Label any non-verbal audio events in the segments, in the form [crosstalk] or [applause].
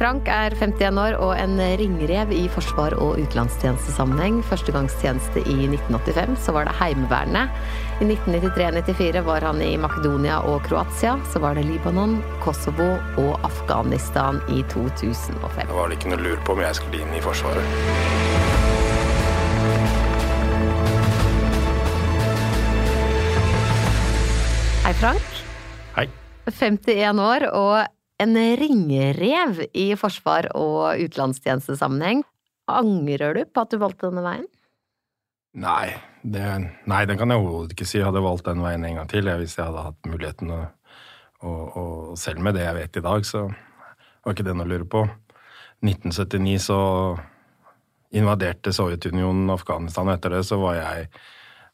Frank er 51 år og en ringrev i forsvar- og utenlandstjenestesammenheng. Førstegangstjeneste i 1985, så var det Heimevernet. I 1993-94 var han i Makedonia og Kroatia. Så var det Libanon, Kosovo og Afghanistan i 2005. Det var det ikke noe lur på om jeg skulle inn i Forsvaret. Hei, Frank. Hei. 51 år og en ringrev i forsvar- og utenlandstjenestesammenheng. Angrer du på at du valgte denne veien? Nei, det, nei, den kan jeg overhodet ikke si. Jeg hadde valgt den veien en gang til hvis jeg hadde hatt muligheten. Og, og, selv med det jeg vet i dag, så var ikke det noe å lure på. 1979 så invaderte Sovjetunionen Afghanistan, og etter det så var jeg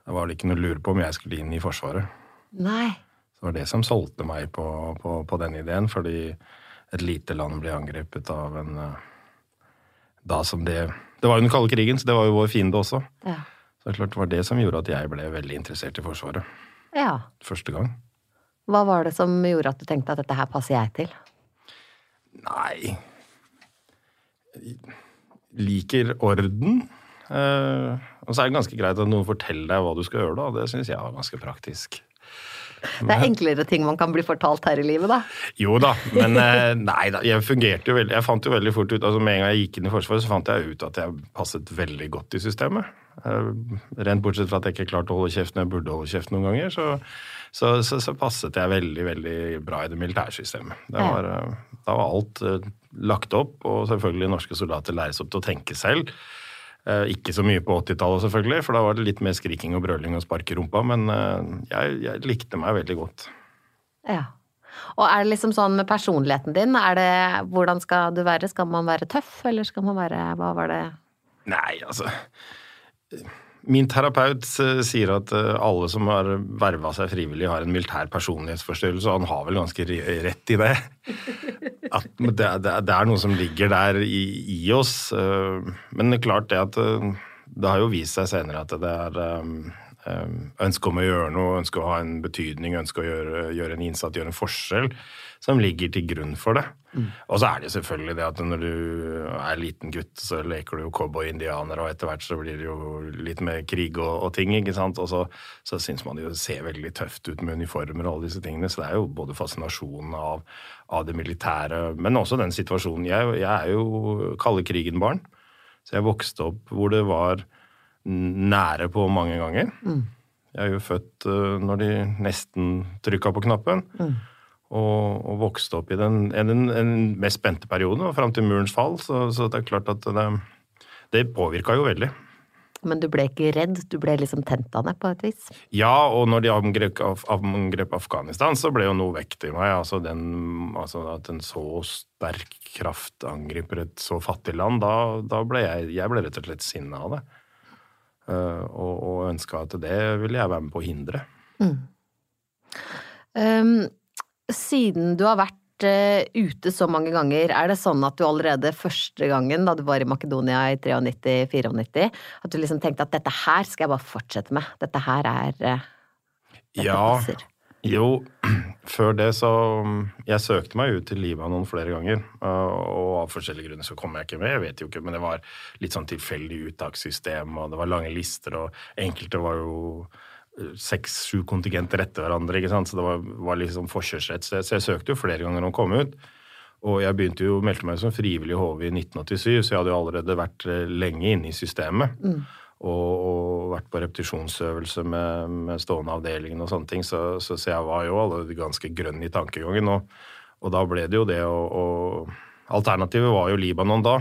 Det var det ikke noe å lure på om jeg skulle inn i Forsvaret. Nei. Det var det som solgte meg på, på, på den ideen, fordi et lite land ble angrepet av en eh, Da som det Det var jo den kalde krigen, så det var jo vår fiende også. Ja. Så det er klart det var det som gjorde at jeg ble veldig interessert i Forsvaret. ja. Første gang. Hva var det som gjorde at du tenkte at dette her passer jeg til? Nei Liker orden. Eh, og så er det ganske greit at noen forteller deg hva du skal gjøre, da. Det syns jeg var ganske praktisk. Det er enklere ting man kan bli fortalt her i livet, da. Jo da, men eh, nei da. Jeg fungerte jo veldig Jeg fant jo veldig fort ut altså Med en gang jeg gikk inn i Forsvaret, så fant jeg ut at jeg passet veldig godt i systemet. Eh, Rent bortsett fra at jeg ikke klarte å holde kjeft når jeg burde holde kjeft noen ganger, så, så, så, så passet jeg veldig, veldig bra i det militærsystemet. Det var, eh, da var alt lagt opp, og selvfølgelig norske soldater læres opp til å tenke selv. Eh, Ikke så mye på 80-tallet, selvfølgelig, for da var det litt mer skriking og brøling og spark i rumpa, men eh, jeg, jeg likte meg veldig godt. Ja. Og er det liksom sånn med personligheten din, er det hvordan skal du være? Skal man være tøff, eller skal man være Hva var det Nei, altså Min terapeut eh, sier at eh, alle som har verva seg frivillig, har en militær personlighetsforstyrrelse, og han har vel ganske rett i det. At det, er noe som ligger der i, oss. eh, Men det er klart det at det har jo vist seg senere at det er ønske om å gjøre noe, ønske å ha en betydning, ønske å gjøre, gjøre en innsats, gjøre en forskjell, som ligger til grunn for det. Og så er det selvfølgelig det at når du er liten gutt, så leker du jo cowboy-indianer, og etter hvert så blir det jo litt mer krig og, og ting, ikke sant. Og så, så syns man det jo ser veldig tøft ut med uniformer og alle disse tingene. Så det er jo både fascinasjonen av, av det militære, men også den situasjonen Jeg, jeg er jo kalde krigen-barn. Så jeg vokste opp hvor det var nære på mange ganger. Jeg er jo født eh, når de nesten trykka på knappen. Og, og vokste opp i den, den, den mest spente perioden, og fram til murens fall. Så, så det er klart at det, det påvirka jo veldig. Men du ble ikke redd, du ble liksom tent av det på et vis? Ja, og når de angrep, angrep Afghanistan, så ble jo noe vekt i meg. Altså, den, altså at en så sterk kraft angriper et så fattig land, da, da ble jeg, jeg ble rett og slett sinna av det. Eh, og og ønska at det ville jeg være med på å hindre. Um, siden du har vært eh, ute så mange ganger, er det sånn at du allerede første gangen da du var i Makedonia i 93-94, at du liksom tenkte at dette her skal jeg bare fortsette med, dette her er eh, dette Ja. passer. Jo, [clears throat] før det så Jeg søkte meg ut til Libanon flere ganger, og av forskjellige grunner så kom jeg ikke med. Jeg vet jo ikke, men det var litt sånn tilfeldig uttakssystem, og det var lange lister, og enkelte var jo eh, seks-sju kontingenter etter hverandre, ikke sant, så det var, var liksom forkjørsrett. Så jeg, så jeg søkte jo flere ganger om å kom ut. Og jeg begynte jo å melde meg som frivillig HV i 1987, så jeg hadde jo allerede vært eh, lenge inne i systemet. Og, og vært på repetisjonsøvelse med, med stående avdelingen og sånne ting. Så, så, så jeg var jo allerede ganske grønn i tankegangen. Og, og da ble det jo det å, Alternativet var jo Libanon da,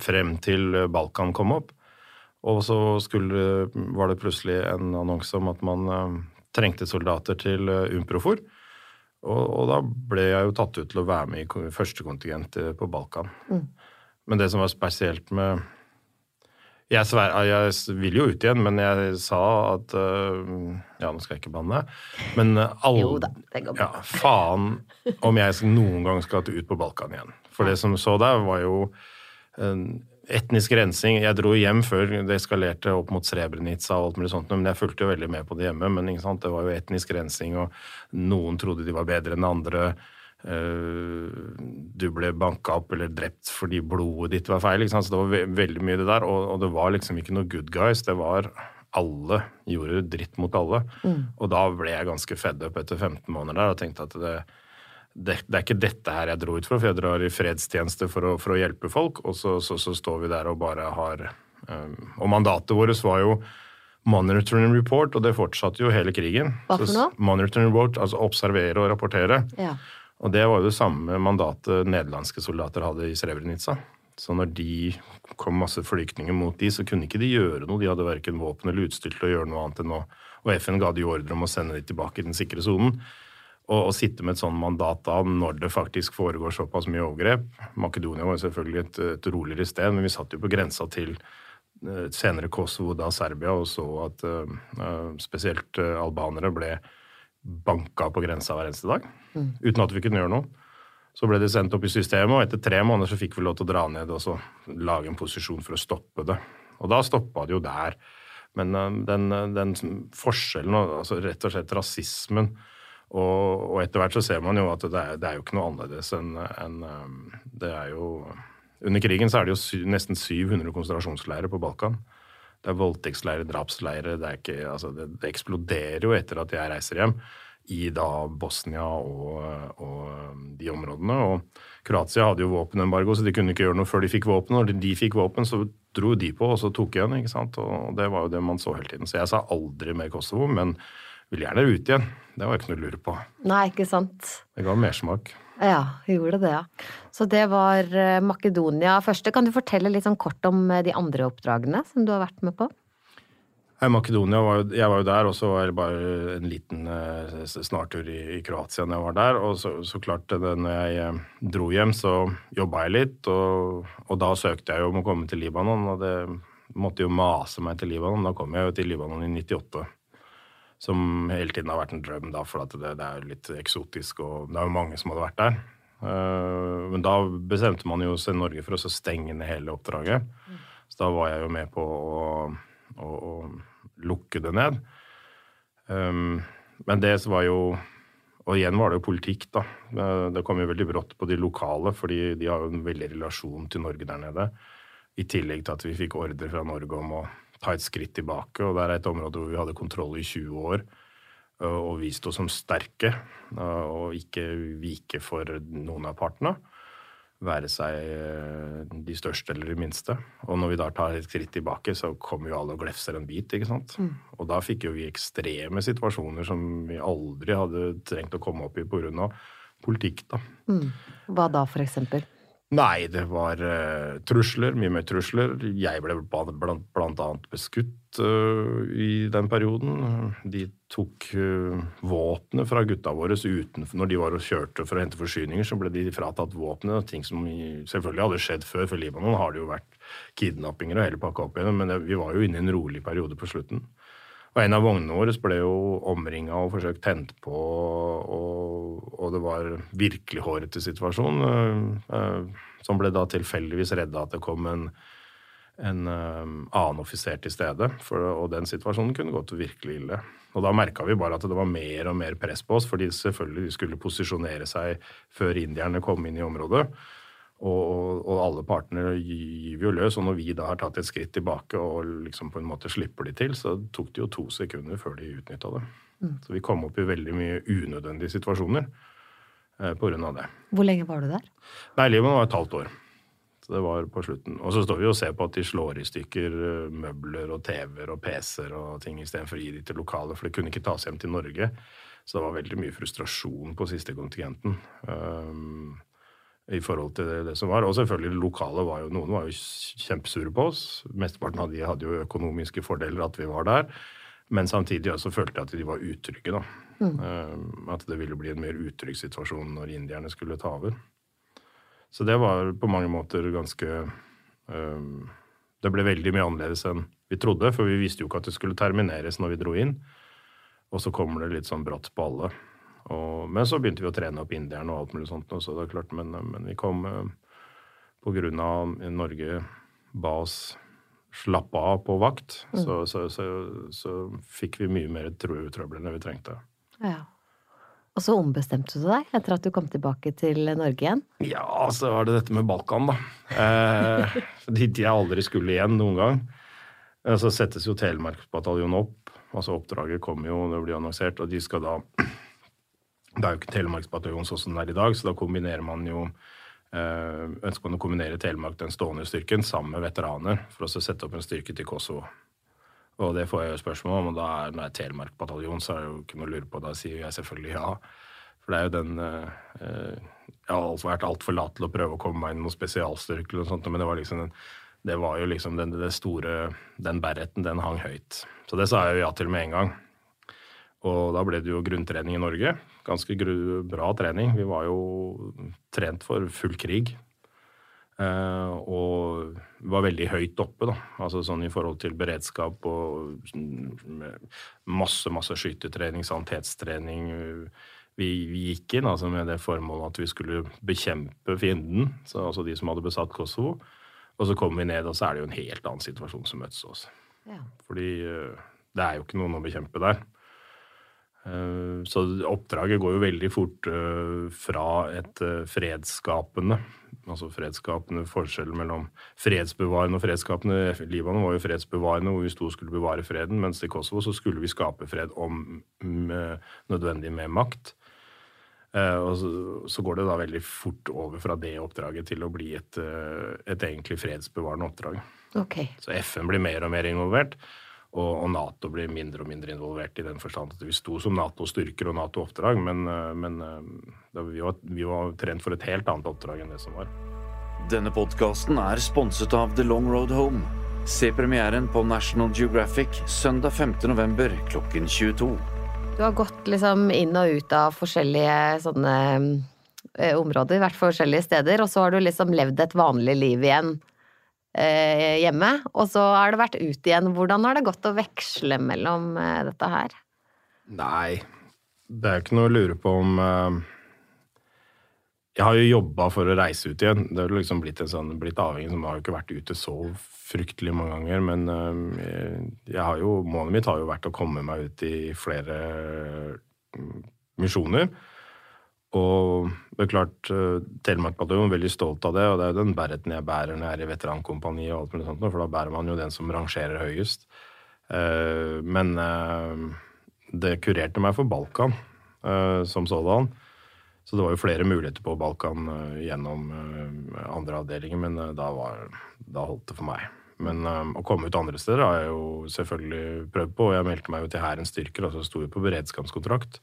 frem til Balkan kom opp. Og så skulle, var det plutselig en annonse om at man uh, trengte soldater til uh, Umprofor. Og, og da ble jeg jo tatt ut til å være med i første kontingent eh, på Balkan. Men det som var spesielt med jeg, sver, jeg vil jo ut igjen, men jeg sa at øh, Ja, nå skal jeg ikke banne. Men øh, alle Jo da, det går bra. Ja, faen om jeg noen gang skal ut på Balkan igjen. For det som så der, var jo etnisk rensing. Jeg dro hjem før det eskalerte opp mot Srebrenica og alt mulig sånt, men jeg fulgte jo veldig med på det hjemme. Men det var jo etnisk rensing, og noen trodde de var bedre enn andre. Eh, du ble banka opp eller drept fordi blodet ditt var feil. Så det var ve veldig mye det der. Og, og, det var liksom ikke noe good guys. Det var alle gjorde dritt mot alle. Mm. Og da ble jeg ganske fedd opp etter 15 måneder der og tenkte at det, det, det, er ikke dette her jeg dro ut for, for jeg drar i fredstjeneste for å, for å hjelpe folk, og så, så, så, står vi der og bare har um, Og mandatet vårt var jo monitoring report, og det fortsatte jo hele krigen. Hva for noe? monitoring report, altså observere og rapportere. Ja. Og det var jo det samme mandatet nederlandske soldater hadde i Srebrenica. Så når de kom masse flyktninger mot de, så kunne ikke de gjøre noe. De hadde verken våpen eller utstyr til å gjøre noe annet enn å Og FN ga de ordre om å sende de tilbake i den sikre sonen. Og å sitte med et sånt mandat da når det faktisk foregår såpass mye overgrep Makedonia var selvfølgelig et, et roligere sted, men vi satt jo på grensa til uh, senere Kosovo, da Serbia, og så at uh, spesielt albanere ble banka på grensa hver eneste dag. Mm. Uten at vi kunne gjøre noe. Så ble det sendt opp i systemet, og etter tre måneder så fikk vi lov til å dra ned og så lage en posisjon for å stoppe det. Og da stoppa det jo der. Men uh, den, uh, den, forskjellen, altså rett og slett rasismen og, og, etter hvert så ser man jo at det er, det er jo ikke noe annerledes enn en, um, Det er jo Under krigen så er det jo sy, nesten 700 konsentrasjonsleirer på Balkan. Det er voldtektsleirer, drapsleirer. Det, er ikke, altså det, det eksploderer jo etter at jeg reiser hjem i da Bosnia og, og, um, de områdene. Og Kroatia hadde jo våpenembargo, så de kunne ikke gjøre noe før de fikk våpen. Når de fikk våpen, så dro de på, og så tok igjen. ikke sant? Og det var jo det man så hele tiden. Så jeg sa aldri mer Kosovo, men vil gjerne ut igjen. Det var ikke noe å lure på. Nei, ikke sant. Det ga mersmak. Ja, gjorde det, ja. Så det var eh, Makedonia første. Kan du fortelle litt sånn kort om eh, de andre oppdragene som du har vært med på? Nei, Makedonia var jo, jeg var jo der, og så var det bare en liten uh, snartur i, i, Kroatia når jeg var der. Og så, så klart, det, når jeg dro hjem, så jobba jeg litt, og, og, da søkte jeg jo om å komme til Libanon. Og det måtte jo mase meg til Libanon. Da kom jeg jo til Libanon i 98. Som hele tiden har vært en drøm, da, for det, det, er litt eksotisk, og det er jo mange som hadde vært der. Uh, men da bestemte man jo seg i Norge for å stenge ned hele oppdraget. Så da var jeg jo med på å, å, å lukke det ned. Um, men det var jo Og igjen var det jo politikk, da. Det kom jo veldig brått på de lokale, fordi de har jo en veldig relasjon til Norge der nede. I tillegg til at vi fikk ordre fra Norge om å ta et skritt tilbake. Og det er et område hvor vi hadde kontroll i 20 år og vist oss som sterke og ikke vike for noen av partene være seg eh, de største eller de minste. Og når vi da tar et skritt tilbake, så kommer jo alle og glefser en bit. ikke sant? Mm. Og da fikk jo vi ekstreme situasjoner som vi aldri hadde trengt å komme opp i pga. politikk, da. Mm. Hva da, for eksempel? Nei, det var uh, trusler. Mye mer trusler. Jeg ble blant, blant annet beskutt uh, i den perioden. De tok uh, våpenet fra gutta våre utenfor Når de var og kjørte for å hente forsyninger, så ble de fratatt våpenet. Ting som selvfølgelig hadde skjedd før. For Libanon har det jo vært kidnappinger og hele pakka opp igjen. Men det, vi var jo inne i en rolig periode på slutten. Og en av vognene våre ble jo omringa og forsøkt tent på, og, og, det var virkelig hårete situasjon. Uh, uh, som ble da tilfeldigvis redda at det kom en, en uh, annen offiser til stede. For, og den situasjonen kunne gått virkelig ille. Og da merka vi bare at det var mer og mer press på oss, fordi selvfølgelig de skulle posisjonere seg før indierne kom inn i området. Og, og, alle partene gyver jo løs. Og når vi da har tatt et skritt tilbake og liksom på en måte slipper de til, så tok det jo to sekunder før de utnytta det. Mm. Så vi kom opp i veldig mye unødvendige situasjoner eh, av det. Hvor lenge var du der? Nei, Livet var et halvt år. Så det var på slutten. Og så står vi og ser på at de slår i stykker eh, møbler og TV-er og PC-er og ting istedenfor å gi de til lokale, for det kunne ikke tas hjem til Norge. Så det var veldig mye frustrasjon på siste kontingenten. Um, i forhold til det, det, som var. Og selvfølgelig lokale var jo Noen var jo kjempesure på oss. Mesteparten av de hadde jo økonomiske fordeler at vi var der. Men samtidig også følte jeg at de var utrygge, da. Mm. Uh, at det ville bli en mer utrygg situasjon når indierne skulle ta over. Så det var på mange måter ganske um, Det ble veldig mye annerledes enn vi trodde, for vi visste jo ikke at det skulle termineres når vi dro inn. Og så kommer det litt sånn brått på alle. Og, men så begynte vi å trene opp indierne og alt mulig sånt. Så det er klart, men, men vi kom eh, av Norge ba oss slappe av på vakt, mm. så, så, så, så, fikk vi mye mer trøbbel enn vi trengte. Ja. Og så ombestemte du deg etter at du kom tilbake til Norge igjen? Ja, så var det dette med Balkan, da. Eh, [laughs] dit jeg aldri skulle igjen noen gang. Eh, så settes jo Telemarksbataljonen opp. altså Oppdraget kommer jo, det blir annonsert, og de skal da Det er jo ikke Telemarksbataljonen sånn som den er i dag, så da kombinerer man jo eh, Ønsker man å kombinere Telemark, den stående styrken, sammen med veteraner for å sette opp en styrke til Kosovo. Og det får jeg jo spørsmål om, og da er, når det er Telemark-bataljon, så er det jo ikke noe å lure på. Da sier jeg selvfølgelig ja. For det er jo den eh, Jeg har vært altfor lat til å prøve å komme meg inn i noen spesialstyrker, eller noe sånt, men det var liksom den, det var jo liksom den, det store Den bereten, den hang høyt. Så det sa jeg jo ja til med en gang. Og da ble det jo grunntrening i Norge. Ganske bra trening. Vi var jo trent for full krig. Uh, og var veldig høyt oppe, da. Altså sånn i forhold til beredskap og masse, masse skytetrening, sanitetstrening. Vi, vi, gikk inn altså med det formålet at vi skulle bekjempe fienden, så, altså de som hadde besatt Kosovo. Og så kommer vi ned, og så er det jo en helt annen situasjon som møtes oss. Ja. Fordi uh, det er jo ikke noen å bekjempe der. Uh, så oppdraget går jo veldig fort fra et fredsskapende altså fredsskapende forskjell mellom fredsbevarende og fredsskapende. Libanon var jo fredsbevarende, hvor vi sto og skulle bevare freden, mens i Kosovo så skulle vi skape fred om nødvendig med makt. Eh, og så, går det da veldig fort over fra det oppdraget til å bli et, eh, et egentlig fredsbevarende oppdrag. Okay. Så FN blir mer og mer involvert. Og, Nato blir mindre og mindre involvert i den forstand at vi sto som Nato-styrker og Nato-oppdrag, men, eh, men eh, vi, var, vi, var, trent for et helt annet oppdrag enn det som var. Denne podkasten er sponset av The Long Road Home. Se premieren på National Geographic søndag 5.11. klokken 22. Du har gått liksom inn og ut av forskjellige sånne eh, områder, vært forskjellige steder, og så har du liksom levd et vanlig liv igjen eh, hjemme, og så har det vært ut igjen. Hvordan har det gått å veksle mellom eh, dette her? Nei, det er ikke noe å lure på om eh, Jeg har jo jobba for å reise ut igjen. Det har liksom blitt, en sånn, blitt avhengig, som har jo ikke vært ute så fryktelig mange ganger. Men eh, jeg har jo, målet mitt har jo vært å komme meg ut i flere mm, misjoner. Og det er klart, uh, Telemark er jo veldig stolt av det, og det er jo den bæreten jeg bærer når jeg er i veterankompaniet, og alt mulig sånt, for da bærer man jo den som rangerer høyest. Uh, men uh, det kurerte meg for Balkan som sådan. Så det var jo flere muligheter på Balkan gjennom andre avdelinger, men da, var, da, holdt det for meg. Men å komme ut andre steder har jeg jo selvfølgelig prøvd på, og jeg meldte meg jo til Hærens styrker, og så sto jeg på beredskapskontrakt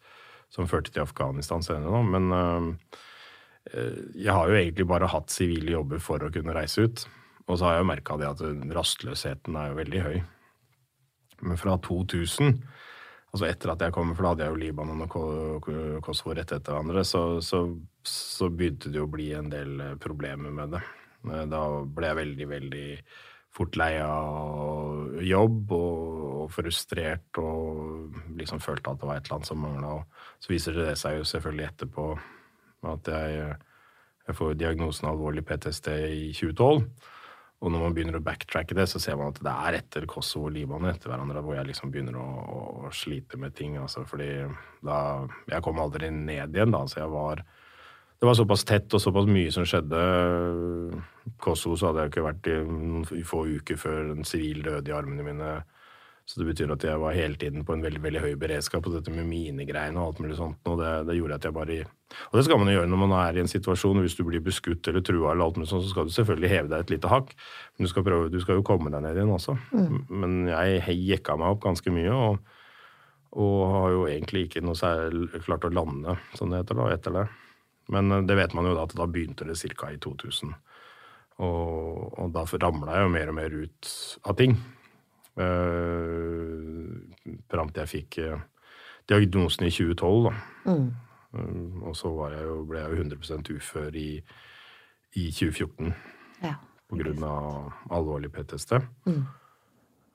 som førte til Afghanistan senere. nå, Men øh, jeg har jo egentlig bare hatt sivile jobber for å kunne reise ut. Og så har jeg jo merka det at rastløsheten er jo veldig høy. Men fra 2000, altså etter at jeg kom, for da hadde jeg jo Libanon og Kosovo rett etter hverandre, så, så, så begynte det å bli en del eh, problemer med det. Eh, da ble jeg veldig, veldig fort lei av jobb og, frustrert og liksom følte at det var et eller annet som mangla. Så viser det seg jo selvfølgelig etterpå at jeg, jeg får diagnosen alvorlig PTSD i 2012. Og når man begynner å backtracke det, så ser man at det er etter Kosovo og Libanon etter hverandre hvor jeg liksom begynner å, å slite med ting. Altså, fordi da Jeg kom aldri ned igjen, da. Så jeg var det var såpass tett og såpass mye som skjedde. Kosovo så hadde jeg ikke vært i noen få uker før en sivil døde i armene mine. Så det betyr at jeg var hele tiden på en veldig veldig høy beredskap. på dette med minegreiene og alt mulig sånt, og det, det, gjorde at jeg bare Og det skal man jo gjøre når man er i en situasjon. Hvis du blir beskutt eller trua, eller alt mulig sånt, så skal du selvfølgelig heve deg et lite hakk. Men du skal, prøve, du skal jo komme deg ned igjen også. Mm. Men jeg jekka meg opp ganske mye. og og har jo egentlig ikke noe særlig klart å lande, som det heter, da, etter det. Men eh, det vet man jo da at da begynte det ca. i 2000. Og, og da ramla jeg jo mer og mer ut av ting. Uh, Fram til jeg fikk uh, diagnosen i 2012, da. Mm. Uh, og så jeg jo, ble jeg jo 100% ufør i, i 2014 ja. på grunn av alvorlig PTSD. Mm.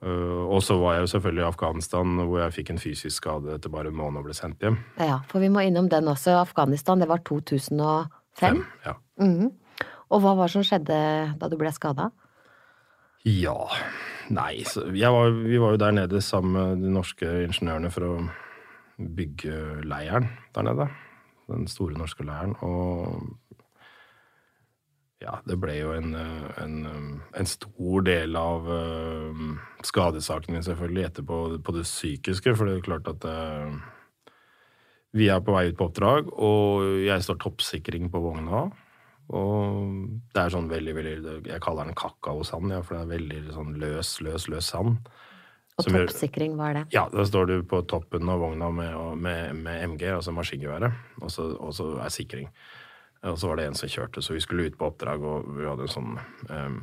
Uh, og så var jeg jo selvfølgelig i Afghanistan, hvor jeg fikk en fysisk skade etter bare en måned og ble sendt hjem. Ja, for vi må innom den også. Afghanistan, det var 2005? Fem, ja. Mm -hmm. Og hva var det som skjedde da du ble skada? Ja Nei, var, vi var jo der nede sammen med de norske ingeniørene for å bygge leiren der nede. Den store norske leiren. Og ja, det ble jo en, en, en stor del av uh, skadesakene selvfølgelig etterpå på det psykiske, for det er klart at uh, vi er på vei ut på oppdrag, og jeg står toppsikring på vogna. Og det er sånn veldig, veldig Jeg kaller den kakaosand, ja, for det er veldig sånn løs, løs, løs sand. Og toppsikring, hva er det? Ja, da står du på toppen av vogna med, med, med MG, altså maskingeværet, og så, og så er sikring. Og så var det en som kjørte, så vi skulle ut på oppdrag, og vi hadde en sånn um,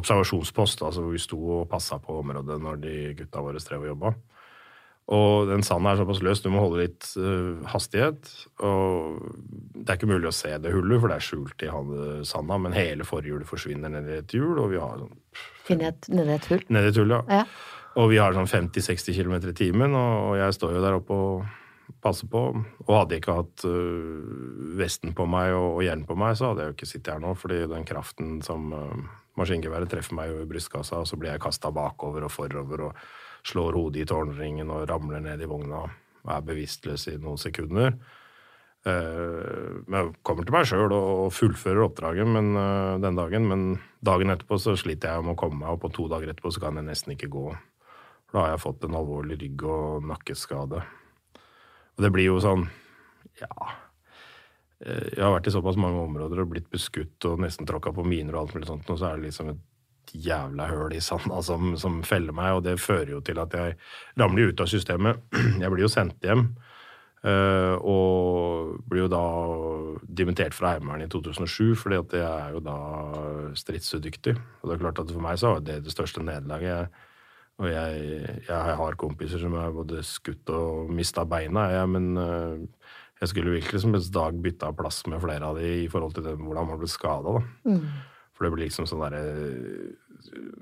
observasjonspost, altså hvor vi sto og passa på området når de gutta våre strev og jobba. Og den sanden er såpass løs, du må holde litt uh, hastighet. Og det er ikke mulig å se det hullet, for det er skjult i sanda, men hele forhjulet forsvinner ned i et hjul, og vi har sånn Nedi et hull? Nedi et hull, ja. ja. Og vi har sånn 50-60 km i timen, og jeg står jo der oppe og passer på. Og hadde jeg ikke hatt uh, vesten på meg og, og hjelm på meg, så hadde jeg jo ikke sittet her nå, fordi den kraften som uh, maskingeværet treffer meg jo i brystkassa, og så blir jeg kasta bakover og forover. og slår hodet i tårnringen og ramler ned i vogna og er bevisstløs i noen sekunder. Eh, jeg kommer til meg sjøl og fullfører oppdraget men, eh, den dagen, men dagen etterpå så sliter jeg med å komme meg, opp, og to dager etterpå så kan jeg nesten ikke gå. Da har jeg fått en alvorlig rygg- og nakkeskade. Og det blir jo sånn Ja. Eh, jeg har vært i såpass mange områder og blitt beskutt og nesten tråkka på miner og alt mulig sånt, og så er det liksom et jævla høl i sanda som, som, feller meg, og det fører jo til at jeg ramler ut av systemet. [clears throat] Jeg blir jo sendt hjem. Uh, og blir jo da dimittert fra Heimevernet i 2007, fordi at jeg er jo da stridsudyktig. Og det er klart at for meg så var det det største nederlaget. Og jeg, jeg, har kompiser som er både skutt og mista beina, jeg, men uh, jeg skulle virkelig som en dag bytta plass med flere av de i forhold til det, hvordan man ble skada. Mm. For det blir liksom sånn derre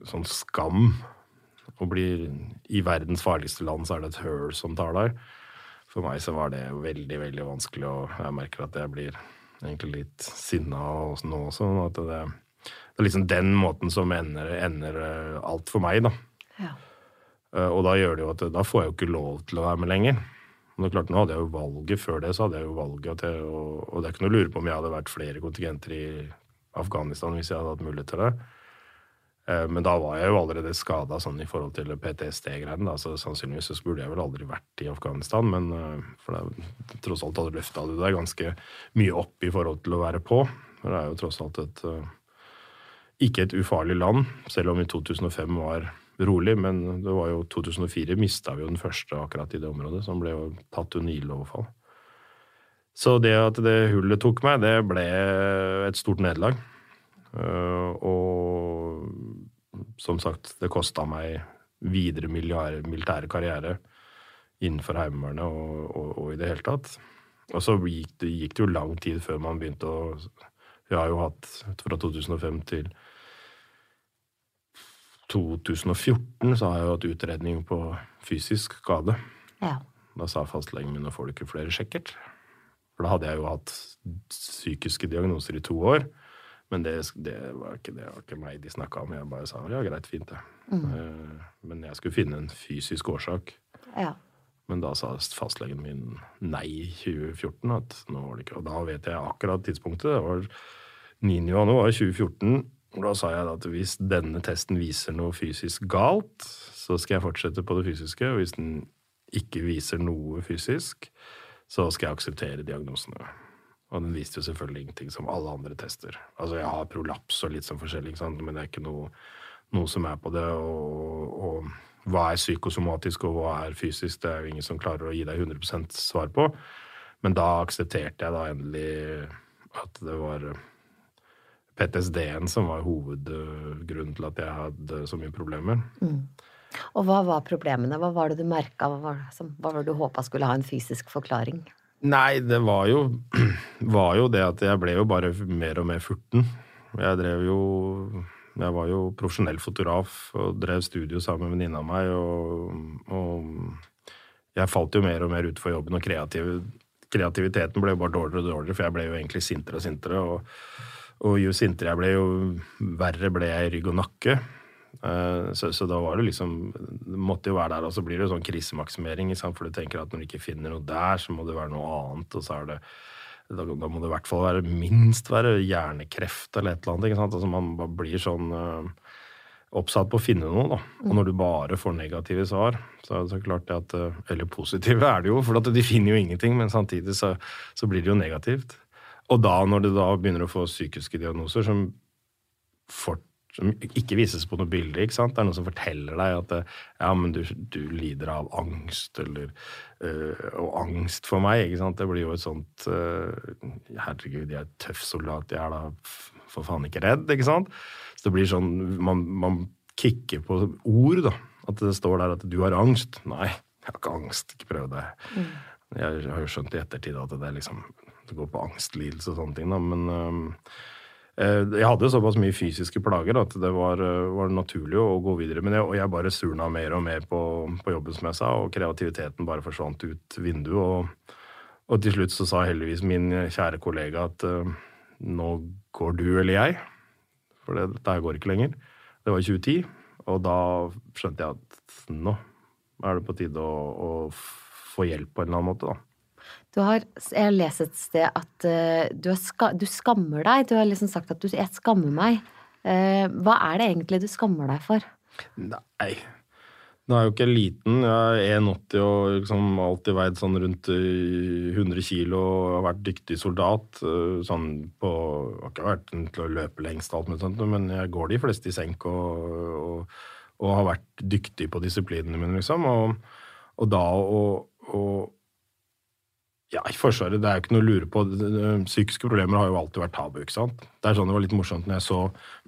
Sånn skam. Og blir I verdens farligste land så er det et høl som tar deg. For meg så var det veldig, veldig vanskelig, og jeg merker at jeg blir egentlig litt sinna nå også. At det, det er liksom den måten som ender, ender alt for meg, da. Ja. Eh, og da gjør det jo at da får jeg jo ikke lov til å være med lenger. Men det er klart, Nå hadde jeg jo valget før det, så hadde jeg jo valget Jeg, og, og det er ikke noe å lure på om jeg hadde vært flere kontingenter i Afghanistan hvis jeg hadde hatt mulighet til det. Eh, men da var jeg jo allerede skada sånn i forhold til PTSD-greiene. Så sannsynligvis så burde jeg vel aldri vært i Afghanistan, men eh, for det, tross alt hadde løfta du deg ganske mye opp i forhold til å være på. For det er jo tross alt et eh, ikke et ufarlig land, selv om i 2005 var rolig. Men det var jo 2004 mista vi jo den første akkurat i det området, som ble jo tatt under ildоverfall. Så det at det hullet tok meg, det ble et stort nederlag. Uh, og som sagt, det kosta meg videre militære karriere innenfor Heimevernet og, og, og, i det hele tatt. Og så gikk det, gikk det, jo lang tid før man begynte å Vi har jo hatt fra 2005 til 2014 så har jeg jo hatt utredning på fysisk skade. Ja. Da sa fastlegen min at får du ikke flere sjekkert. For da hadde jeg jo hatt psykiske diagnoser i to år. Men det, det, var, ikke, det var, ikke, meg de snakka om. Jeg bare sa ja, greit, fint, det. Mm. Eh, men jeg skulle finne en fysisk årsak. Ja. Men da sa fastlegen min nei i 2014. at nå var det ikke, Og da vet jeg akkurat tidspunktet. Det var 9. januar 2014. Og da sa jeg at hvis denne testen viser noe fysisk galt, så skal jeg fortsette på det fysiske. Og hvis den ikke viser noe fysisk, så skal jeg akseptere diagnosene. Og den viste jo selvfølgelig ingenting, som alle andre tester. Altså, jeg har prolaps og litt sånn forskjellig, men det er ikke noe, noe som er på det. Og, og, hva er psykosomatisk, og hva er fysisk, det er jo ingen som klarer å gi deg 100% svar på. Men da aksepterte jeg da endelig at det var PTSD-en som var hovedgrunnen til at jeg hadde så mye problemer. Mm. Og hva var problemene? Hva var det du merka? Hva var, hva var det du håpa skulle ha en fysisk forklaring? Nei, det var jo, [clears throat] var jo det at jeg ble jo bare mer og mer furten. Jeg drev jo Jeg var jo profesjonell fotograf og drev studio sammen med venninna mi, og, og, jeg falt jo mer og mer ut for jobben, og kreativ, kreativiteten ble jo bare dårligere og dårligere, for jeg ble jo egentlig sintere og sintere. Og, og jo sintere jeg ble, jo verre ble jeg i rygg og nakke. Eh, så, så, da var det liksom Det måtte jo være der. Og så blir det jo sånn krisemaksimering, for du tenker at når du ikke finner noe der, så må det være noe annet. Og så er det da, da må det i hvert fall være minst være hjernekreft eller et eller annet. ikke sant? Altså Man blir sånn uh, oppsatt på å finne noe, da. Og når du bare får negative svar, så er det så klart det at uh, Eller positive er det jo, for de finner jo ingenting, men samtidig så, så blir det jo negativt. Og da, når du da begynner å få psykiske diagnoser som fort som ikke vises på noe bilde. ikke sant? Det er noen som forteller deg at ja, men du, du lider av angst, eller øh, Og angst for meg, ikke sant. Det blir jo et sånt øh, Herregud, jeg er tøff soldat, jeg er da for faen ikke redd, ikke sant. Så det blir sånn Man, man kicker på ord, da. At det står der at du har angst. Nei, jeg har ikke angst. Ikke prøv det. Mm. Jeg har jo skjønt i ettertid at det, liksom, det går på angstlidelse og sånne ting, da, men øh, jeg hadde såpass mye fysiske plager at det var, eh, var naturlig å gå videre Men jeg, jeg bare surna mer og mer på, på jobben, som jeg sa, og kreativiteten bare forsvant ut vinduet. Og, og til slutt så sa heldigvis min kjære kollega at uh, nå går du eller jeg. For det, dette går ikke lenger. Det var i 2010, og da skjønte jeg at nå er det på tide å, å få hjelp på en eller annen måte, da. Du har, jeg har lest et sted at uh, du, ska, du, skammer deg. Du har liksom sagt at du, jeg skammer meg. Uh, hva er det egentlig du skammer deg for? Nei, nå er jeg jo ikke liten. Jeg er 1,80 og liksom alltid veid sånn rundt 100 eh, kilo og har vært dyktig soldat. Sånn på Har ikke vært til å løpe lengst, alt med sånt, men jeg går de fleste i senk og, og, og har vært dyktig på disiplinene mine, liksom. Og, og da å ja, i Forsvaret det er jo ikke noe å lure på. Psykiske problemer har jo alltid vært tabu. ikke sant? Det er sånn det var litt morsomt når jeg så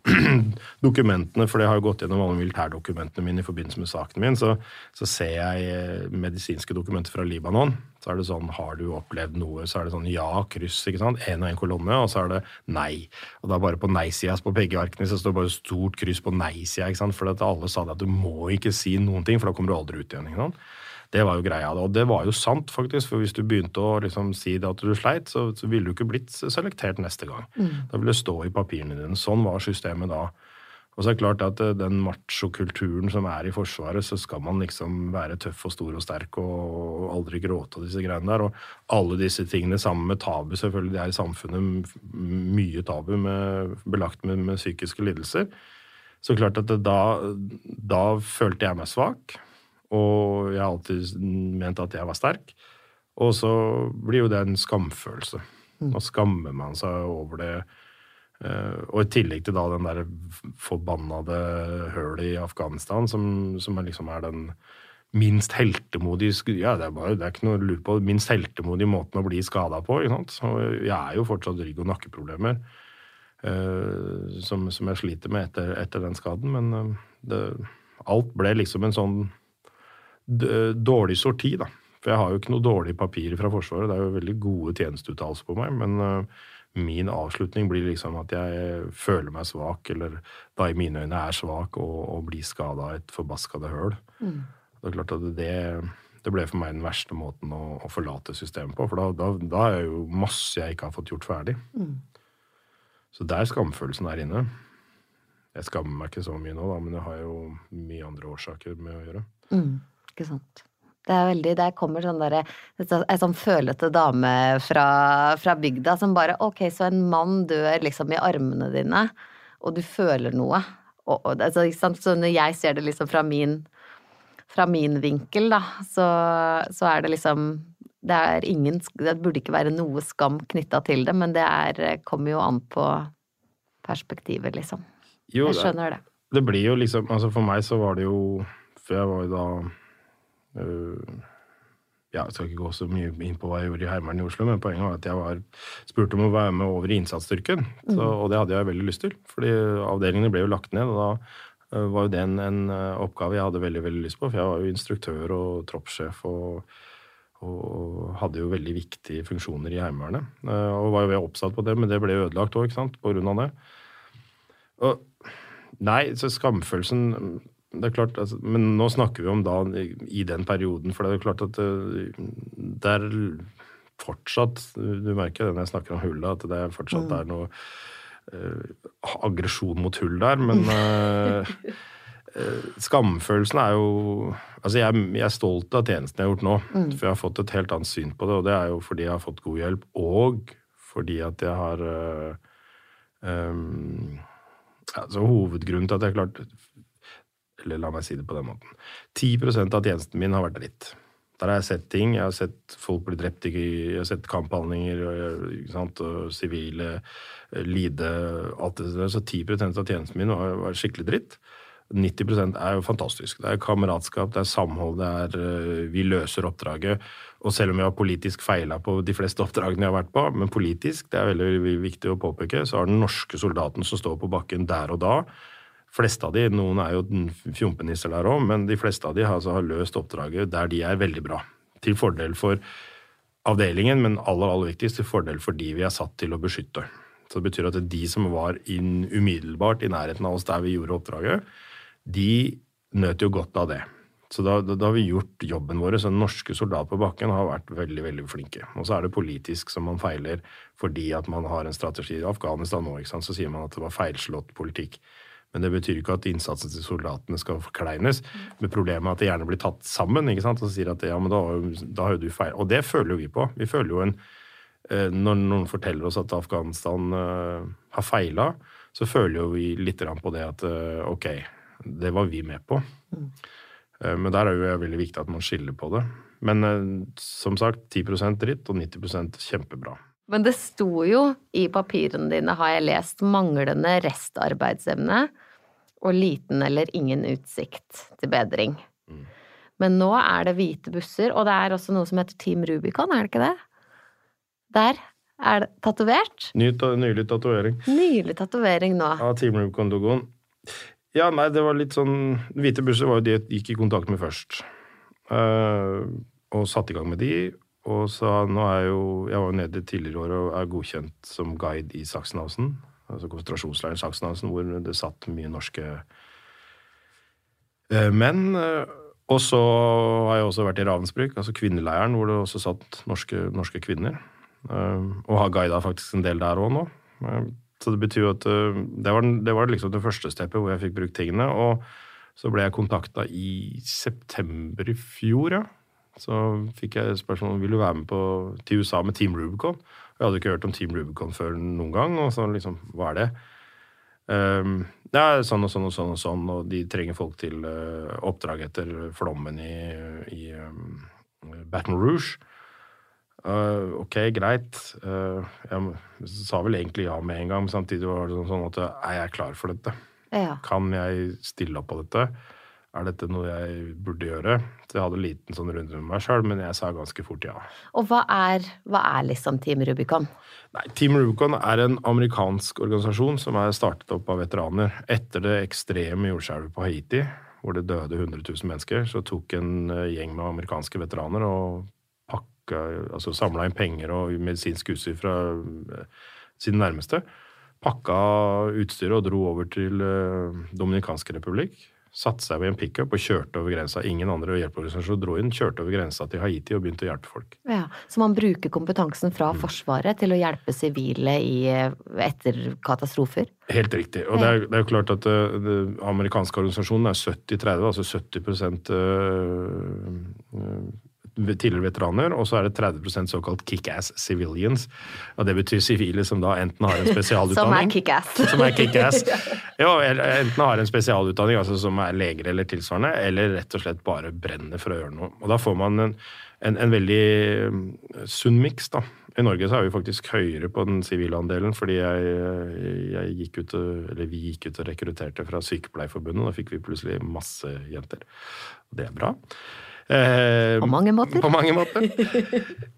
[clears throat] dokumentene, for det har jo gått gjennom alle militærdokumentene mine i forbindelse med saken min, så, så, ser jeg eh, medisinske dokumenter fra Libanon. Så er det sånn Har du opplevd noe? Så er det sånn ja, kryss, ikke sant? Én og én kolonne, og så er det nei. Og da bare på nei-sida på begge arkene så står det bare stort kryss på nei-sida, ikke sant? For alle sa det at du må ikke si noen ting, for da kommer du aldri ut igjen. ikke sant? Det var jo greia. Og det var jo sant, faktisk. For hvis du begynte å liksom si det at du sleit, så, så ville du ikke blitt selektert neste gang. Mm. Da ville det stå i papirene dine. Sånn var systemet da. Og så er det klart at eh, den machokulturen som er i Forsvaret, så skal man liksom være tøff og stor og sterk og aldri gråte og disse greiene der. Og alle disse tingene sammen med tabu, selvfølgelig. Det er i samfunnet mye tabu med, belagt med, med psykiske lidelser. Så klart at da, da følte jeg meg svak. Og jeg har alltid ment at jeg var sterk. Og så blir jo det en skamfølelse. Mm. Nå skammer man seg over det. Eh, og i tillegg til da den der forbannede hølet i Afghanistan, som, som liksom er den minst heltemodige Ja, det er, bare, det er ikke noe å lure på. Minst heltemodige måten å bli skada på. Ikke sant? Og jeg er jo fortsatt rygg- og nakkeproblemer. Uh, som, som, jeg sliter med etter, etter den skaden. Men uh, det, alt ble liksom en sånn dårlig sorti, da. For jeg har jo ikke noe dårlig papir fra Forsvaret. Det er jo veldig gode tjenesteuttalelser på meg. Men uh, min avslutning blir liksom at jeg føler meg svak, eller da i mine øyne er svak, og, og blir skada av et forbaskede høl. Mm. Det er klart at det, det, ble for meg den verste måten å, å forlate systemet på. For da, da, da, er jo masse jeg ikke har fått gjort ferdig. Mm. Så der skamfølelsen er inne. Jeg skammer meg ikke så mye nå, da, men det har jo mye andre årsaker med å gjøre. Mm. Ikke sant. Det er veldig, Der kommer sånn der, ei sånn følete dame fra, fra, bygda som bare Ok, så en mann dør liksom i armene dine, og du føler noe. Og, og, altså, så når jeg ser det liksom fra min, fra min vinkel, da, så, så, er det liksom det, er ingen, det burde ikke være noe skam knytta til det, men det er, kommer jo an på perspektivet, liksom. Jo, jeg skjønner det. Det blir jo liksom Altså for meg så var det jo For jeg var jo da ja, jeg skal ikke gå så mye inn på hva jeg gjorde i Heimevernet i Oslo, men poenget var at jeg var spurt om å være med over i innsatsstyrken. Så, mm. og det hadde jeg veldig lyst til, fordi avdelingene ble jo lagt ned. og da eh, var jo det en, en, eh, oppgave jeg hadde veldig veldig lyst på, for jeg var jo instruktør og troppssjef og, og hadde jo veldig viktige funksjoner i Heimevernet. Og var jo oppsatt på det, men det ble ødelagt òg, på grunn av det. Og nei, så skamfølelsen det er klart, altså, Men nå snakker vi om da i den perioden, for det er klart at det, det er fortsatt Du merker det når jeg snakker om hullet, at det er fortsatt mm. er noe uh, aggresjon mot hull der. Men uh, [laughs] Eh, Skamfølelsen er jo Altså, jeg, jeg er stolt av tjenesten jeg har gjort nå. For jeg har fått et helt annet syn på det, og det er jo fordi jeg har fått god hjelp, og fordi at jeg har øhm, Altså, hovedgrunnen til at jeg klart Eller la meg si det på den måten. 10% av tjenesten min har vært dritt. Der har jeg sett ting. Jeg har sett folk bli drept, jeg har sett kamphandlinger, og sivile eh, lide, alt det der. Så 10% av tjenesten min har vært skikkelig dritt. 90 er jo fantastisk. Det er kameratskap, det er samhold, det er øh, Vi løser oppdraget. Og selv om vi har politisk feila på de fleste oppdragene jeg har vært på, men politisk, det er veldig viktig å påpeke, så har den norske soldaten som står på bakken der og da fleste av de, Noen er jo fjompenisser der òg, men de fleste av de har, altså, har løst oppdraget der de er veldig bra. Til fordel for avdelingen, men aller, aller viktigst til fordel for de vi er satt til å beskytte. Så det betyr at de som var inn umiddelbart i nærheten av oss der vi gjorde oppdraget, de nøt jo godt av det. Så da, da, da, har vi gjort jobben vår. Så norske soldater på bakken har vært veldig veldig flinke. Og så er det politisk som man feiler fordi at man har en strategi. I Afghanistan nå ikke sant, så sier man at det var feilslått politikk. Men det betyr ikke at innsatsen til soldatene skal forkleines. Men problemet er at det gjerne blir tatt sammen ikke sant? og sier at ja, men da, da har jo du feil. Og det føler jo vi på. Vi føler jo en eh, Når noen forteller oss at Afghanistan uh, har feila, så føler jo vi litt på det at uh, ok, det var vi med på. Mm. Men der er jo veldig viktig at man skiller på det. Men som sagt, 10% dritt og 90% kjempebra. Men det sto jo i papirene dine, har jeg lest, manglende restarbeidsevne og liten eller ingen utsikt til bedring. Mm. Men nå er det hvite busser, og det er også noe som heter Team Rubicon, er det ikke det? Der er det tatovert. Ny, nylig tatovering. Nylig tatovering nå. Ja, Team Rubicon-logoen. Ja, nei, det var litt sånn Hvite busser var jo de jeg gikk i kontakt med først. Uh, og satte i gang med de. Og så nå er jeg jo Jeg var jo nede tidligere i år og er godkjent som guide i Sachsenhausen altså konsentrasjonsleiren Sachsenhausen, hvor det satt mye norske eh, menn. Og så har jeg også vært i Ravensbrück, altså kvinneleiren, hvor det også satt norske, norske kvinner. Eh, og har guida faktisk en del der òg nå. Eh, så det betyr jo at det var, det var liksom det første steppet hvor jeg fikk brukt tingene. Og så ble jeg kontakta i september i fjor, ja. Så fikk jeg spørsmål om vil du være med på, til USA med Team Rubicon. Jeg hadde ikke hørt om Team Rubicon før noen gang. Og så liksom, hva er det? Um, ja, sånn og sånn og sånn og sånn, og de trenger folk til uh, oppdrag etter flommen i, i um, Baton Rouge. Uh, ok, greit. Uh, jeg sa vel egentlig ja med en gang, men samtidig var det sånn at er jeg klar for dette? Ja. Kan jeg stille opp på dette? Er dette noe jeg burde gjøre? Så jeg hadde en liten sånn runde med meg sjøl, men jeg sa ganske fort ja. Og hva er, hva er liksom Team Rubicon? Nei, Team Rubicon er en amerikansk organisasjon som er startet opp av veteraner. Etter det ekstreme jordskjelvet på Haiti, hvor det døde 100 000 mennesker, så tok en eh, gjeng med amerikanske veteraner og pakka, altså samla inn penger og medisinsk utstyr fra eh, sine nærmeste. Pakka utstyret og dro over til Dominikansk republikk satte seg ved en pickup og kjørte over grensa. Ingen andre hjelpeorganisasjoner dro inn. Kjørte over grensa til Haiti og begynte å hjelpe folk. Ja, Så man bruker kompetansen fra mm. Forsvaret til å hjelpe sivile etter katastrofer? Helt riktig. Og det er, det er jo klart at uh, den amerikanske organisasjonen er 70-30, altså 70 uh, uh, tidligere veteraner, og så er det 30% såkalt kickass civilians. Og det betyr sivile som da enten har en [laughs] spesialutdanning Som er kickass. [laughs] Som er kickass. [laughs] Ja, enten har en spesialutdanning, altså som er leger eller tilsvarende, eller rett og slett bare brenner for å gjøre noe. Og da får man en, en, en veldig mm, sunn miks, da. I Norge så er vi faktisk høyere på den sivile andelen, fordi jeg, jeg, gikk ut, eller vi gikk ut og rekrutterte fra Sykepleierforbundet. Da fikk vi plutselig masse jenter. Det er bra. Eh, på mange måter. På mange måter.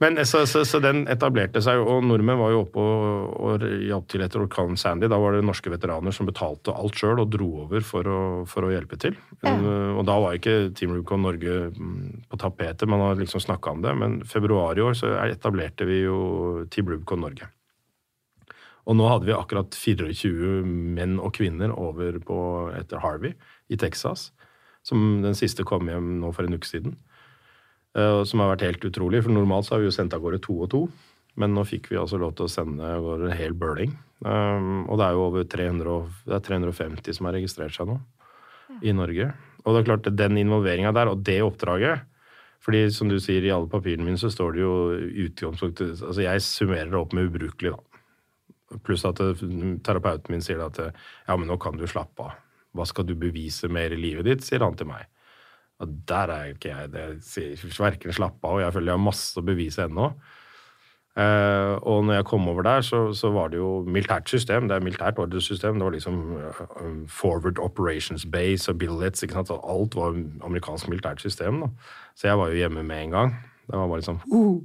Men så, så, så, den etablerte seg, og nordmenn var jo oppe og, og hjalp til etter orkanen Sandy. Da var det norske veteraner som betalte alt sjøl og dro over for å, for å hjelpe til. Ja. Og da var ikke Team Rubicon Norge mm, på tapetet, man har liksom snakka om det. Men februar i år så etablerte vi jo Team Rubicon Norge. Og nå hadde vi akkurat 24 menn og kvinner over på, etter Harvey i Texas. Som den siste kom hjem nå for en uke siden. Uh, som har vært helt utrolig, for normalt så har vi jo sendt av gårde to og to. Men nå fikk vi altså lov til å sende vår hel burning, Um, og det er jo over 300, det er 350 som har registrert seg nå. i Norge. Og det er klart, den involveringa der, og det oppdraget fordi som du sier, i alle papirene mine så står det jo utgangspunktet Altså jeg summerer det opp med ubrukelig, da. Pluss at terapeuten min sier at ja, men nå kan du slappe av. Hva skal du bevise mer i livet ditt, sier han til meg. Og der er ikke jeg. Det sier verken slapp av, og jeg føler jeg har masse å bevise ennå. Uh, og når jeg kom over der, så, så, var det jo militært system. Det er militært ordresystem. Det var liksom uh, forward operations base og billets. ikke sant? Så alt var amerikansk militært system. da. Så jeg var jo hjemme med en gang. Det var bare liksom uh.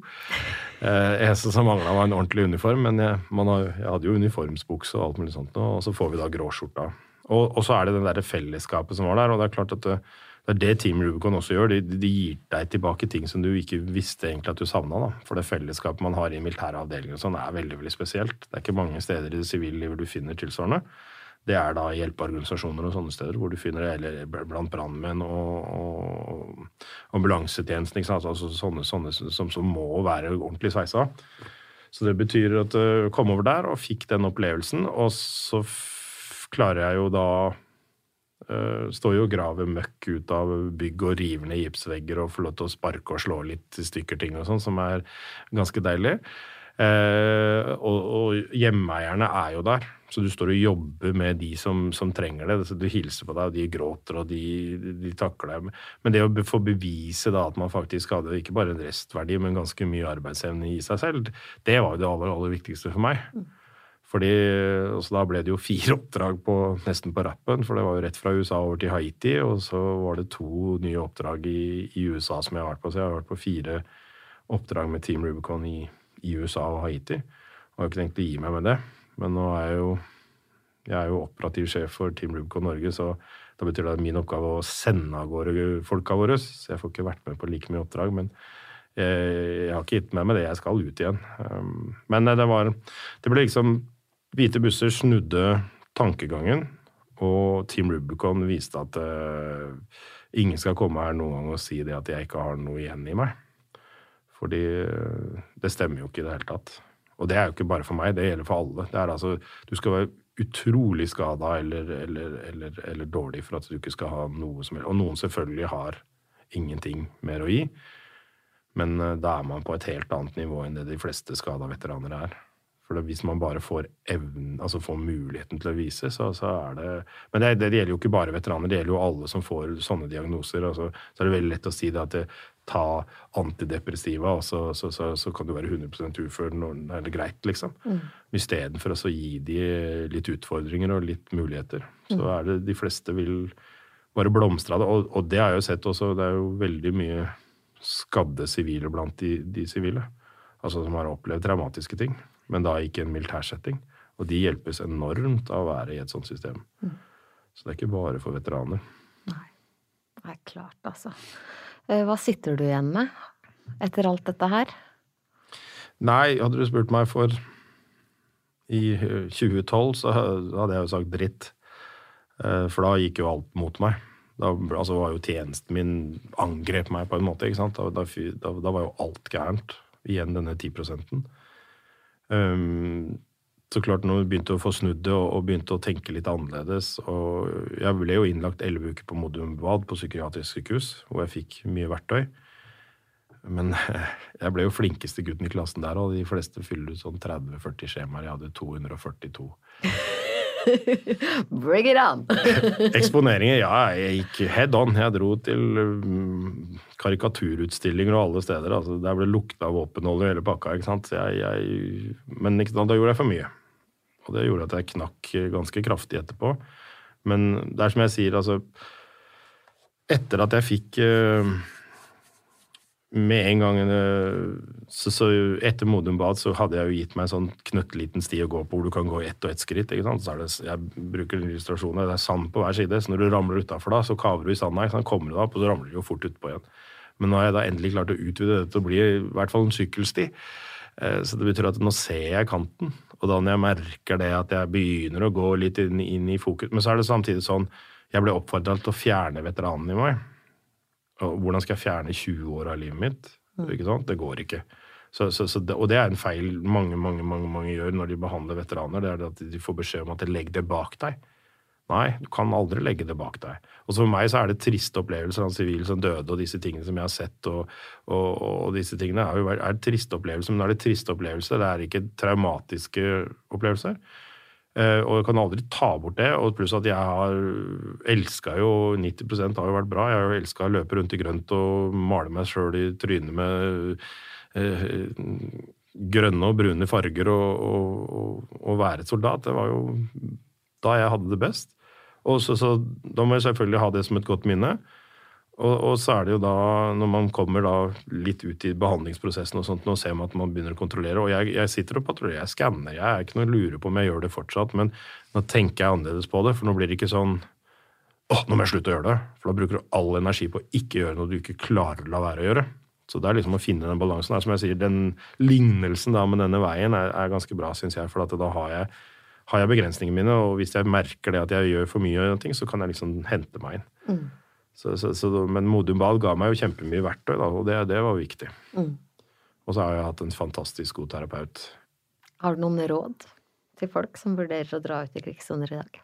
uh Eneste som mangla, var en ordentlig uniform. Men jeg, har, jeg, hadde jo uniformsbukse og alt mulig sånt. Og så får vi da gråskjorta. Og, og så er det det derre fellesskapet som var der. Og det er klart at det, det er det Team Rubicon også gjør. De, de, gir deg tilbake ting som du ikke visste egentlig at du savna. For det fellesskapet man har i militære avdelinger og sånn, er veldig veldig spesielt. Det er ikke mange steder i det sivile livet du finner tilsvarende. Det er da hjelpeorganisasjoner og sånne steder hvor du finner det, eller blant brannmenn og, og, ambulansetjenesten. Altså sånne, sånne som, som, må være ordentlig sveisa. Så det betyr at jeg uh, kom over der og fikk den opplevelsen, og så klarer jeg jo da Uh, står jo og graver møkk ut av bygg og river ned gipsvegger og får lov til å sparke og slå litt i stykker ting og sånn, som er ganske deilig. Uh, og, og hjemmeeierne er jo der, så du står og jobber med de som, som trenger det. Så du hilser på deg, og de gråter, og de, de takler deg. Men det å få bevise da at man faktisk hadde ikke bare en restverdi, men ganske mye arbeidsevne i seg selv, det var jo det aller, aller viktigste for meg. Fordi, Da ble det jo fire [laughs] oppdrag på, nesten på rappen, for det var jo rett fra USA over til Haiti. Og så var det to nye oppdrag i, i USA som jeg har vært på. Så jeg har vært på fire oppdrag med Team Rubicon i, i USA og Haiti. Og har ikke tenkt å gi meg med det. Men nå er jeg jo jeg er jo operativ sjef for Team Rubicon Norge, så da betyr det at min oppgave å sende av gårde folka våre. Så jeg får ikke vært med på like mye oppdrag. men jeg, har ikke gitt med meg det. Jeg skal ut igjen. Um, men det var Det ble liksom Hvite busser snudde tankegangen, og Team Rubicon viste at uh, ingen skal komme her noen gang og si det at jeg ikke har noe igjen i meg. Fordi uh, det stemmer jo ikke i det hele tatt. Og det er jo ikke bare for meg, det gjelder for alle. Det er altså, Du skal være utrolig skada eller, eller, eller, eller, dårlig for at du ikke skal ha noe som helst. Og noen selvfølgelig har ingenting mer å gi, men uh, da er man på et helt annet nivå enn det de fleste skada veteraner er. For hvis man bare får evnen, altså får muligheten til å vise, så, så er det Men det, det, gjelder jo ikke bare veteraner, det gjelder jo alle som får sånne diagnoser. Altså, så er det veldig lett å si det at det, ta antidepressiva, og så, så, så, kan du være 100% ufør når det er greit, liksom. Mm. Istedenfor å gi de litt utfordringer og litt muligheter. Så mm. er det de fleste vil bare blomstre av det. Og, og, det har jeg jo sett også, det er jo veldig mye skadde sivile blant de sivile. Altså som har opplevd traumatiske ting men da ikke en militærsetting. Og de hjelpes enormt av å være i et sånt system. Mm. Så det er ikke bare for veteraner. Nei. Det er klart, altså. Eh, hva sitter du igjen med etter alt dette her? Nei, hadde du spurt meg for i 2012, så hadde jeg jo sagt dritt. Eh, for da gikk jo alt mot meg. Da altså, var jo tjenesten min angrep meg på en måte. ikke sant? Da, da, da var jo alt gærent. Igjen denne 10 Um, så klart når vi begynte å få snudd det og, begynte å tenke litt annerledes og Jeg ble jo innlagt elleve uker på Modum Bad på psykiatrisk sykehus, hvor jeg fikk mye verktøy. Men [laughs] jeg ble jo flinkeste gutten i klassen der, og de fleste fyller ut sånn 30-40 skjemaer. Jeg hadde 242. Bring it on! [laughs] Eksponeringer, ja. Jeg gikk head on. Jeg dro til um, karikaturutstillinger og alle steder. Altså, der ble lukta våpenolje i hele pakka. ikke sant? Jeg, jeg, men ikke, da gjorde jeg for mye. Og det gjorde at jeg knakk ganske kraftig etterpå. Men det er som jeg sier, altså Etter at jeg fikk uh, med en gang eh, så, så Etter Modum Bad så hadde jeg jo gitt meg en sånn knøttliten sti å gå på hvor du kan gå ett og ett skritt. ikke sant? Så er det, Jeg bruker illustrasjoner. Det er sand på hver side. Så når du ramler utafor da, så kaver du i sanda. sant? Kommer du deg opp, og så ramler du jo fort utpå igjen. Men nå har jeg da endelig klart å utvide det til å bli i hvert fall en sykkelsti. Eh, så det betyr at nå ser jeg kanten. Og da når jeg merker det at jeg begynner å gå litt inn, inn i fokus Men så er det samtidig sånn Jeg ble oppfordra til å fjerne veteranen i meg. Hvordan skal jeg fjerne 20 år av livet mitt? Mm. Det går ikke. Så, så, så det, og det er en feil mange mange, mange, mange gjør når de behandler veteraner. det er at De får beskjed om at legg det bak deg. Nei, du kan aldri legge det bak deg. Og så For meg så er det triste opplevelser av sivile som døde, og disse tingene som jeg har sett. og, og, og disse tingene er jo er triste opplevelser, men da er det triste opplevelser, det er ikke traumatiske opplevelser. Eh, og jeg kan aldri ta bort det. Og pluss at jeg har elska jo 90% har jo vært bra. Jeg har jo elska å løpe rundt i grønt og male meg sjøl i trynet med eh, grønne og brune farger og, og, og, være et soldat. Det var jo da jeg hadde det best. Og så, så, Da må jeg selvfølgelig ha det som et godt minne. Og, og, så er det jo da, når man kommer da litt ut i behandlingsprosessen og sånt, nå ser man at man begynner å kontrollere. Og jeg, jeg sitter og patruljerer, jeg skanner. Jeg er ikke noe lurer på om jeg gjør det fortsatt, men nå tenker jeg annerledes på det. For nå blir det ikke sånn åh, nå må jeg slutte å gjøre det. For da bruker du all energi på å ikke gjøre noe du ikke klarer å la være å gjøre. Så det er liksom å finne den balansen. Der. Som jeg sier, Den lignelsen da med denne veien er, er ganske bra, syns jeg. For da har jeg har jeg begrensningene mine, og hvis jeg merker det at jeg gjør for mye, ting, så kan jeg liksom hente meg inn. Mm. Så, så, så, men Modum Bad ga meg jo kjempemye verktøy, da, og det, det var viktig. Mm. Og så har jeg hatt en fantastisk god terapeut. Har du noen råd til folk som vurderer å dra ut i krigssoner i dag?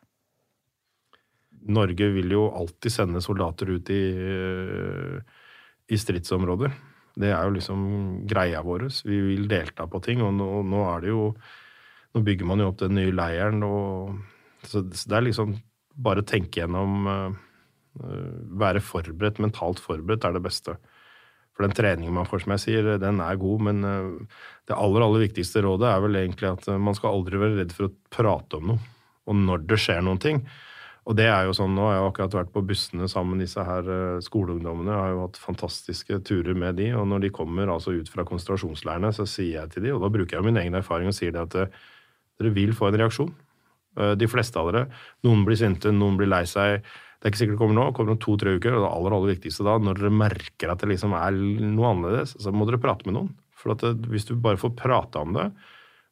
Norge vil jo alltid sende soldater ut i, i stridsområder. Det er jo liksom greia vår. Vi vil delta på ting, og nå, nå er det jo nå bygger man jo opp den nye leiren, og så, det er liksom bare å tenke gjennom uh, Være forberedt, mentalt forberedt, er det beste. For den treningen man får, som jeg sier, den er god, men uh, det aller, aller viktigste rådet er vel egentlig at uh, man skal aldri være redd for å prate om noe. Og når det skjer noen ting. Og det er jo sånn, nå har jeg akkurat vært på bussene sammen med disse her skoleungdommene. Jeg har jo hatt fantastiske turer med de, og når de kommer altså ut fra konsentrasjonsleirene, så sier jeg til de, og da bruker jeg min egen erfaring og sier det at dere vil få en reaksjon. Eh, de fleste av dere. Noen blir sinte, noen blir lei seg. Det er ikke sikkert det kommer nå, det kommer om to-tre uker. Og det aller aller viktigste da, når dere merker at det liksom er noe annerledes, så må dere prate med noen. For det, eh, hvis du bare får prate om det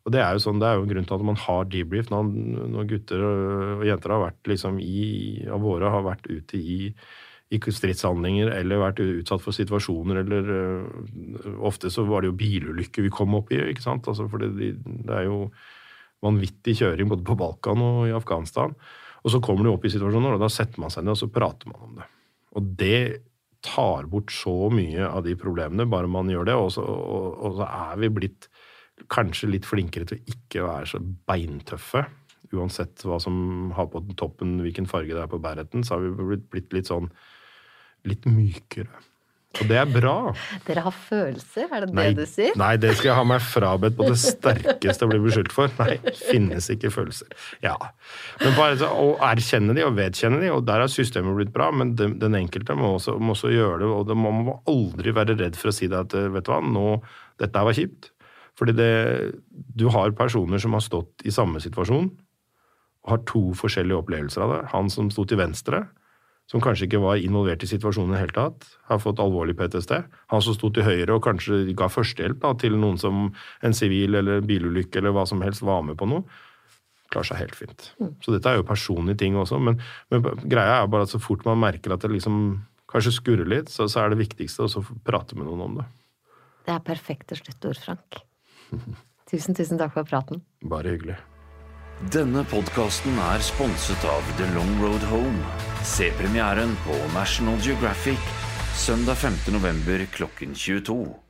Og det er jo sånn, det er jo en grunn til at man har debrief når, når gutter og jenter har vært liksom i, av våre har vært ute i i stridshandlinger eller vært utsatt for situasjoner eller uh, Ofte så var det jo bilulykker vi kom opp i, ikke sant. Altså, for det, det er jo vanvittig kjøring både på Balkan og i Afghanistan. Og så kommer du opp i situasjoner, og da setter man seg ned og så prater man om det. Og det tar bort så mye av de problemene, bare man gjør det. Og så, og, og så er vi blitt kanskje litt flinkere til å ikke være så beintøffe. Uansett hva som har på toppen, hvilken farge det er på bærheten, så har vi blitt, litt sånn litt mykere. Og det er bra. Dere har følelser, er det nei, det du sier? Nei, det skal jeg ha meg frabedt på det sterkeste å bli beskyldt for. Nei, finnes ikke følelser. Ja. Men bare å erkjenne de og vedkjenne de, og der har systemet blitt bra, men den, enkelte må også, må også, gjøre det, og det, man må aldri være redd for å si det at vet du hva, nå, dette var kjipt. Fordi det, du har personer som har stått i samme situasjon, og har to forskjellige opplevelser av det. Han som sto til venstre, som kanskje ikke var involvert i situasjonen i det hele tatt, har fått alvorlig PTSD. Han som sto til høyre og kanskje ga førstehjelp da, til noen som en sivil eller bilulykke eller hva som helst var med på noe, klarer seg helt fint. Mm. Så dette er jo personlige ting også, men, men, greia er bare at så fort man merker at det liksom kanskje skurrer litt, så, så er det viktigste å prate med noen om det. Det er perfekte sluttord, Frank. [laughs] tusen, tusen takk for praten. Bare hyggelig. Denne podkasten er sponset av The Long Road Home. Se premieren på National Geographic søndag 5. november klokken 22.